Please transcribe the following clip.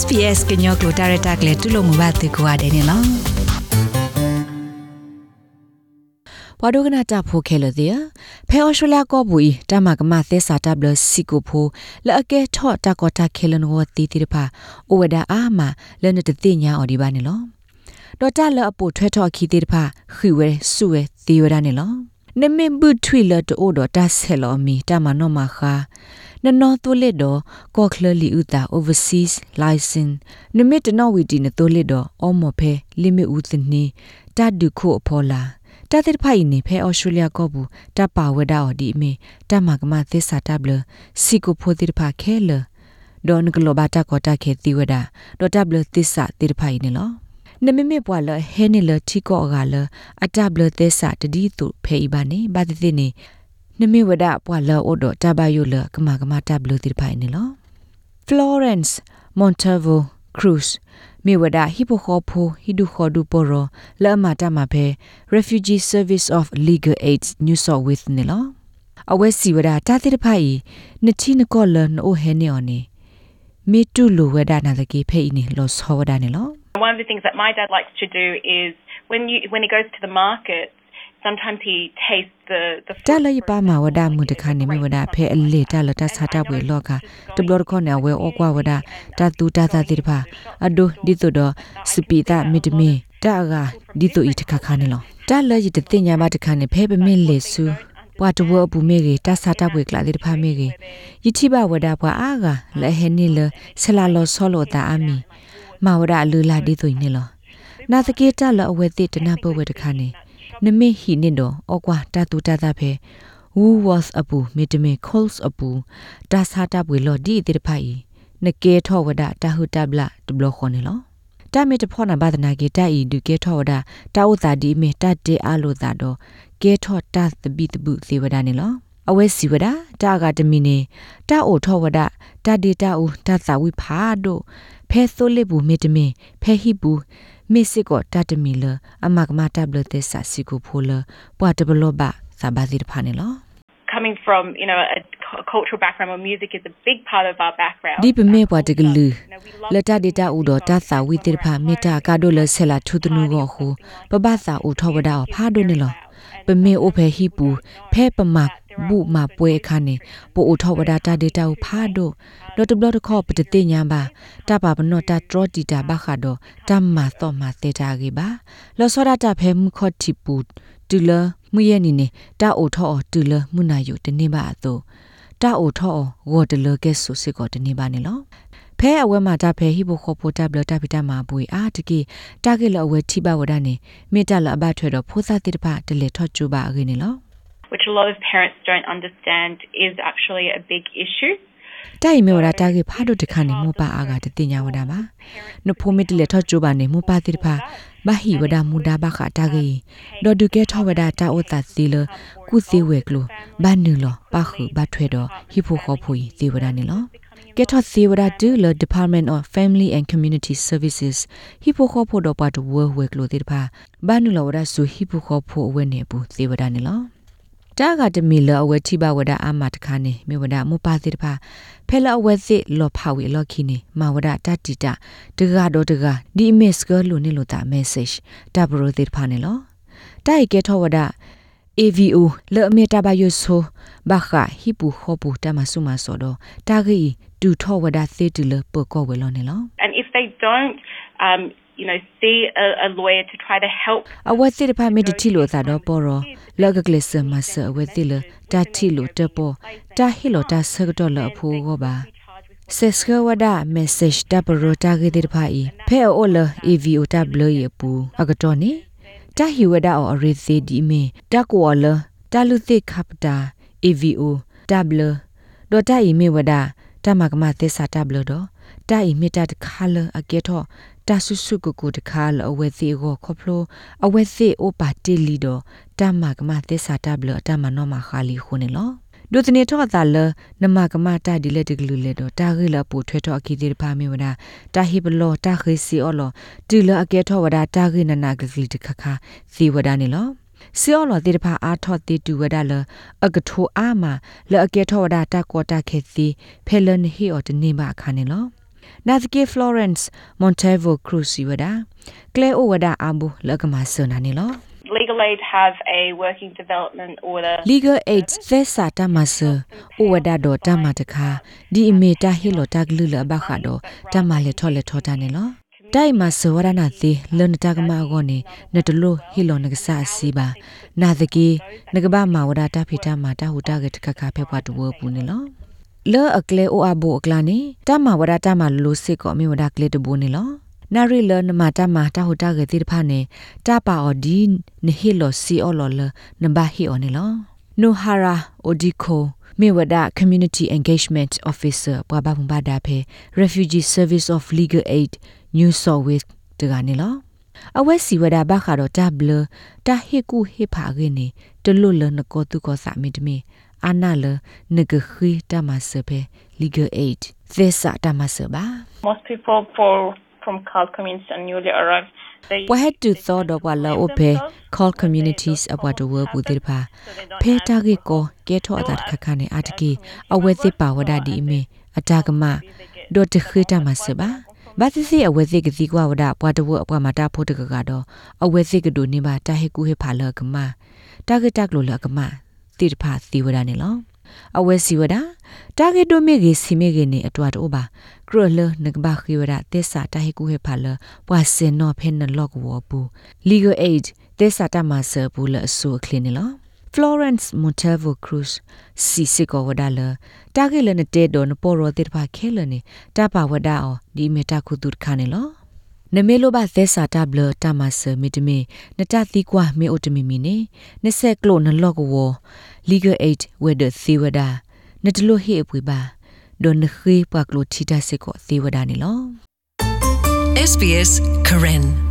SPS ကညောကိုတာရတာကလေးတူလို့မပါတေကွာတယ်နော်ဘာဒိုကနာတာဖိုခဲလို့တဲ့ဖဲအော်စတြေးလျကောဘူတမကမသဲစာတပ်လစီကိုဖိုလအကဲထော့တာကောတာခဲလနဝတီတိတဖာအိုဝဒါအာမလနတတိညာအော်ဒီပါနေလောဒေါ်တာလအပိုထွဲထော့ခီတိတဖာခွေဝဲဆုဝဲတီဝဒါနေလော နမေဘထွီလတိုဒေါ်တာဆဲလောမီတမနောမခါနနောတိုလက်တော့ကောခလလီဥတာ overseas license နမစ်တနော်ဝီတီနတိုလက်တော့အော်မဖဲလိမီဥသနီတတ်ဒုခုအဖော်လာတတဲ့ဖိုင်နေဖဲအော်စတြေးလျကောဘူးတပါဝဒါအော်ဒီမီတမကမသစ္စာတဘလစီကိုဖိုတိဖာခဲလဒေါ်နကလောဘတာကောတာခဲတိဝဒါဒေါ်တဘလသစ္စာတိဖိုင်နေလော နမမေပွာလဟဲနေလတီကောဂါလအတဘလသစ္စာတဒီတုဖေးပါနေဘာတိနေနမိဝဒပွာလောအိုဒတဘယုလကမကမတဘလူတိဖိုင်နေလော Florence Montalvo Cruz မြေဝဒဟိပိုခေါဖိုဟိဒုခေါဒုပိုရောလာမတာမဖဲ Refugee Service of Legal Aid New South Wales နေလောအဝဲစီဝဒတာတိတဖိုင်နချီနကောလနိုဟဲနေအော်နေမေတုလိုဝဒနာတကေဖေးနေလောဆောဝဒနေလော One of the things that my dad likes to do is when you when he goes to the market sometimes he tastes the the တလယပါမဝဒမှုတခါနေမဝဒဖဲအလေတလတဆာတပွဲလောကတဘလခေါနေဝဲဩကွာဝဒတတူတသတိတဖာအဒိုဒီတုဒစပီတာမီတမီတာဂါဒီတုဤတခါခါနေလောတလယတတင်ညာမတခါနေဖဲပမင်းလေဆူပွာတဝအပူမေကြီးတဆာတပွဲကလာတိတဖာမေကြီးယတိဘဝဒဘွာအာဂလဲဟဲနေလဆလာလောဆောလောတာအမီ မဝဒလူလာဒီတုနေလောနာတကေတလအဝဲတိတနာပဝဲတခါနေနမေဟိနင်တော့အောကွာတတူတတာဖဲ who was apu mitme calls apu ta sa ta bwe lo di ti phai ne ke tho wada ta hu ta bla to blo khone lo ta me to phona ba dana ke ta i du ke tho wada ta u ta di me ta de a lo ta do ke tho ta the bi the bu se wada ne lo အဝဲစီဝဒတာကတမီနေတာအိုထောဝဒတာဒေတာဦးတာသာဝိဖာတို့ ဖဲဆိုလစ်ဘူးမေတမင်ဖဲဟိဘူးမေစစ်ကိုတတ်တမီလအမကမတဘလတဲ့ဆာစီကိုဖိုလပွားတဘလောဘစာဘာစီဖာနေလော coming from you know a cultural background where music is a big part of our background ဒီပမေပွားတကလူလတဒေတာဥဒတာသာဝိတိဖာမေတာကာဒိုလဆလာထုတနုကိုဟုပပသာဥထောဝဒါဖာဒိုနေလောပမေအိုဖေဟိပူဖဲပမ ဘူမာပွဲခါနေပိုအိုထောဝဒါတာဒေတာဥဖာဒိုလော်တဘလတ်ခေါပတတိညာပါတပါပနောတာထရတီတာဘခါဒိုတမ်မာသောမာတေတာဂေပါလောစောဒတာဖဲမှုခော့တီပူတူလမှုရဲ့နေနေတာအိုထောတူလမှုနာယုတနေပါအသောတာအိုထောဝတ်တလကဲဆူစစ်ကိုတနေပါနေလောဖဲအဝဲမှာတာဖဲဟိဘခေါ်ပိုတာဘလတာပီတာမှာပွေအာတကေတာကေလအဝဲထိပါဝဒနေမေတ္တလအဘထွဲတော့ဖိုးစားတိတပတလေထော့ကျူပါအခေနေလော which a lot of parents don't understand is actually a big issue တိုင်မေဝရတာကေဖာဒုတခါနေမပါအာကတတိညာဝဒပါနဖိုမီတလေထော့ကျူပါနေမပါတိတဖာဘဟိဝဒမူဒါဘခတာကေဒေါ်ဒုကေထောဝဒတာအိုတာစီလကုစီဝဲကလိုဘာနူလောပခုဘထွဲတော့ဟိဖိုခေါ်ဖူစီဝဒနေလော get hot see what I do the department of family and community services hipo kho pho do pa to work work lo te pa ba nu lo wada su hipo kho pho awe ne bu te wada ne lo တာကတမီလအဝဲထိပါဝဒအာမတခါနေမေဝဒမပါတိတဖာဖဲလအဝဲစစ်လောဖာဝီလော်ခီနေမဝဒတတိတတကတော့တကဒီမစ်ကလိုနေလို့တာ message တဘရိုတိတဖာနေလောတိုက်ကဲထောဝဒ AVO လေအမေတာဘယုဆိုဘာခဟိပူခောပူတမဆုမစောတော့တာဂီတူထောဝဒသေတူလပကောဝဲလောနေလော and if they don't um you know see a, a lawyer to try to help အဝတ်စစ်တဖမေတတိလို့သာတော့ပေါ်ရောလောက်ကကလစ်စမဆအဝတ်တိလတာတိလို့တပေါ်တာဟီလို့တာဆကတော့လအဖိုးကောပါဆက်စကဝဒ message တပရိုတာဂေတိဖာဤဖဲအိုလ EVO တဘလရပူအကတော့နေတဟီဝဒအော်ရီစီဒီမီတကောလတလူသိခပ်တာ EVO တဘလဒေါ်တာဤမေဝဒ တမကမသစ္စာတဘလတော့တာဤမေတတခါလအကေတော့တာဆုဆုကိုကိုတခါလအဝဲစီကိုခေါဖလိုအဝဲစီအိုပါတီလီတော့တမကမသစ္စာတဘလတမနောမခါလီခုန်လောဒုတနေထောတာလနမကမတာဒီလက်တကလူလေတော့တာခိလပူထွဲတော့အခီတိဖာမေဝဒတာဟိဘလောတာခိစီအော်လောတီလအကေထောဝဒတာခိနနာကကလီတခခစီဝဒနေလောစီအော်လောတိတဖာအာထောတိတူဝဒလအကထိုအာမလအကေထောဝဒတာကောတာခေစီဖဲလန်ဟီအော်တနေပါခါနေလော နာသကေဖလော်ရန့်စ်မွန်တေဗိုခရူစီဝဒါကလေအိုဝဒါအဘူလကမဆနာနီလော Legal Aid have a working development order. legal aid thesa tamas owada do tamataka di imeta hilo taglu la ba kha do tamale thole thota ne lo တိုင်မဆဝရနာတိလနတကမအကောနေနတလို့ဟီလောနကဆာစီပါနာတကီနကဘာ မဝဒတာဖိတာမာတာဟူတာကတခခဖဲပွားတူပူနေလောလောအကလေအိုအဘူအကလာနေတမဝဒတာမလိုစစ်ကောမြေဝဒကလေတဘူနေလောနာရီလနမတာမာတာဟူတာကတိတဖာနေတာပါအော်ဒီနဟီလောစီအော်လောလနဘာဟီအော်နေလောနိုဟာရာအိုဒီကိုမေဝဒ community engagement officer ပွားဘာဘုံဘာဒါဖေ refugee service of legal aid new south wales တကနေလောအဝက်စီဝဒဘခါတော့တဘလတဟေကူဟေဖာရနေတလွလနကောတုကောစာမီတမီ အနာလနဂခိတမဆဖေ legal aid သစ္စာတမဆဘာ Most people for, from CAL communities and newly arrived, they what had to thought of what law ope call communities about the world with it pa phe ta ge ko ke tho da kha ne atki awe ti pa wada di me atagama do te khita ma se ba ဘာသစီအဝဲစိကစီကွာဝဒပွားတဝအပွားမတာဖို့တကကတော့အဝဲစိကဒိုနေပါတာဟေကူဟေဖာလကမတာဂက်တက်လိုလကမ တိတဖာစီဝဒနေလောအဝဲစီဝဒတာဂက်ဒိုမေဂေစီမေဂေနေအတွားတော့ပါကရလနကဘာခိဝဒတေစာတာဟေကူဟေဖာလပွာစင်နောဖဲနလော့ကဝပူ legal aid တေစာတမဆဘူးလအဆူအခလင်းနေလော Florence Montalvo Cruz si siko wadala tage le ne te do ne poro te pa khele ne ta pa wada o di me ta khu tu khane lo ne me lo ba the sa ta bl ta ma se mi de me ne ta ti kwa me o de mi mi ne ne se klo ne lo ko wo legal aid we de thi wada ne de lo he pwi ba do ne khi pa klo thi ta se ko thi wada ne lo SBS Karen